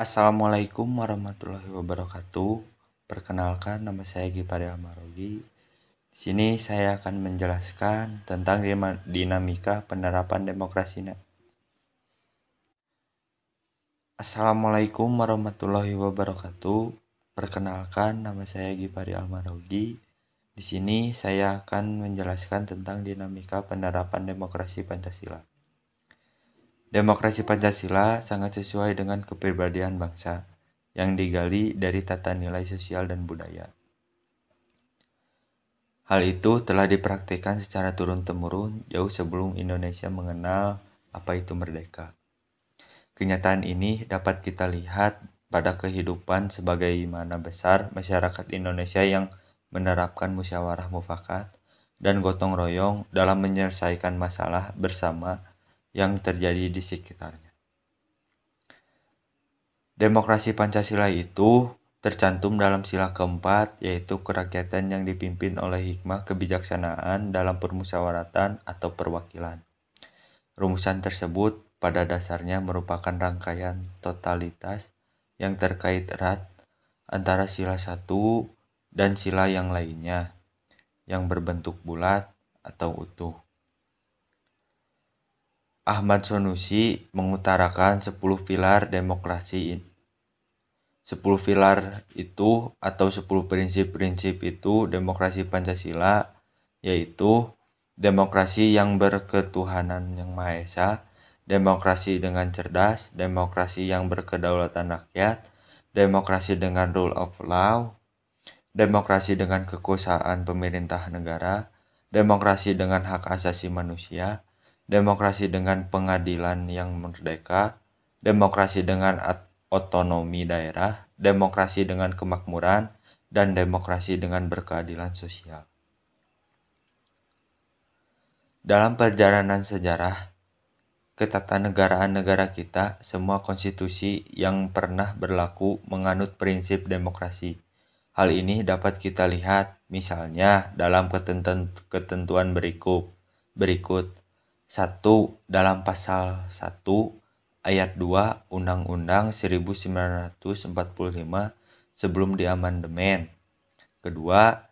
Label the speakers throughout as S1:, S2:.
S1: Assalamualaikum warahmatullahi wabarakatuh. Perkenalkan, nama saya Gipari Amarogi. Di sini saya akan menjelaskan tentang dinamika penerapan demokrasi. Assalamualaikum warahmatullahi wabarakatuh. Perkenalkan, nama saya Gipari Almarogi. Di sini saya akan menjelaskan tentang dinamika penerapan demokrasi Pancasila. Demokrasi Pancasila sangat sesuai dengan kepribadian bangsa yang digali dari tata nilai sosial dan budaya. Hal itu telah dipraktikkan secara turun-temurun jauh sebelum Indonesia mengenal apa itu merdeka. Kenyataan ini dapat kita lihat pada kehidupan sebagaimana besar masyarakat Indonesia yang menerapkan musyawarah mufakat dan gotong royong dalam menyelesaikan masalah bersama yang terjadi di sekitarnya. Demokrasi Pancasila itu tercantum dalam sila keempat, yaitu kerakyatan yang dipimpin oleh hikmah kebijaksanaan dalam permusyawaratan atau perwakilan. Rumusan tersebut pada dasarnya merupakan rangkaian totalitas yang terkait erat antara sila satu dan sila yang lainnya, yang berbentuk bulat atau utuh. Ahmad Sanusi mengutarakan 10 pilar demokrasi. 10 pilar itu atau 10 prinsip-prinsip itu demokrasi Pancasila yaitu demokrasi yang berketuhanan yang Maha Esa, demokrasi dengan cerdas, demokrasi yang berkedaulatan rakyat, demokrasi dengan rule of law, demokrasi dengan kekuasaan pemerintah negara, demokrasi dengan hak asasi manusia, demokrasi dengan pengadilan yang merdeka, demokrasi dengan otonomi daerah, demokrasi dengan kemakmuran, dan demokrasi dengan berkeadilan sosial. Dalam perjalanan sejarah, ketatanegaraan negara kita, semua konstitusi yang pernah berlaku menganut prinsip demokrasi. Hal ini dapat kita lihat misalnya dalam ketentuan berikut. berikut 1 dalam pasal 1 ayat 2 Undang-Undang 1945 sebelum diamandemen. Kedua,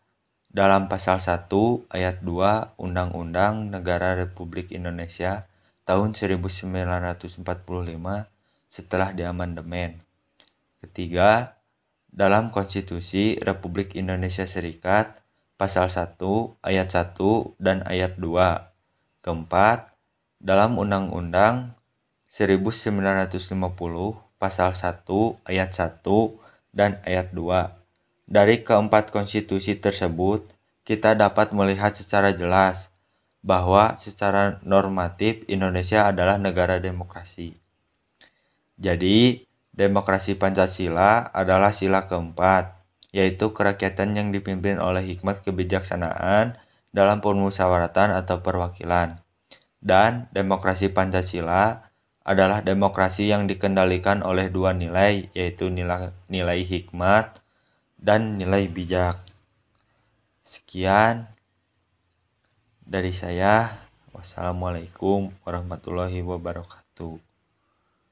S1: dalam pasal 1 ayat 2 Undang-Undang Negara Republik Indonesia tahun 1945 setelah diamandemen. Ketiga, dalam Konstitusi Republik Indonesia Serikat pasal 1 ayat 1 dan ayat 2 Keempat, dalam Undang-Undang 1950 pasal 1 ayat 1 dan ayat 2. Dari keempat konstitusi tersebut, kita dapat melihat secara jelas bahwa secara normatif Indonesia adalah negara demokrasi. Jadi, demokrasi Pancasila adalah sila keempat, yaitu kerakyatan yang dipimpin oleh hikmat kebijaksanaan dalam permusyawaratan atau perwakilan. Dan demokrasi Pancasila adalah demokrasi yang dikendalikan oleh dua nilai, yaitu nilai, nilai hikmat dan nilai bijak. Sekian dari saya. Wassalamualaikum warahmatullahi wabarakatuh.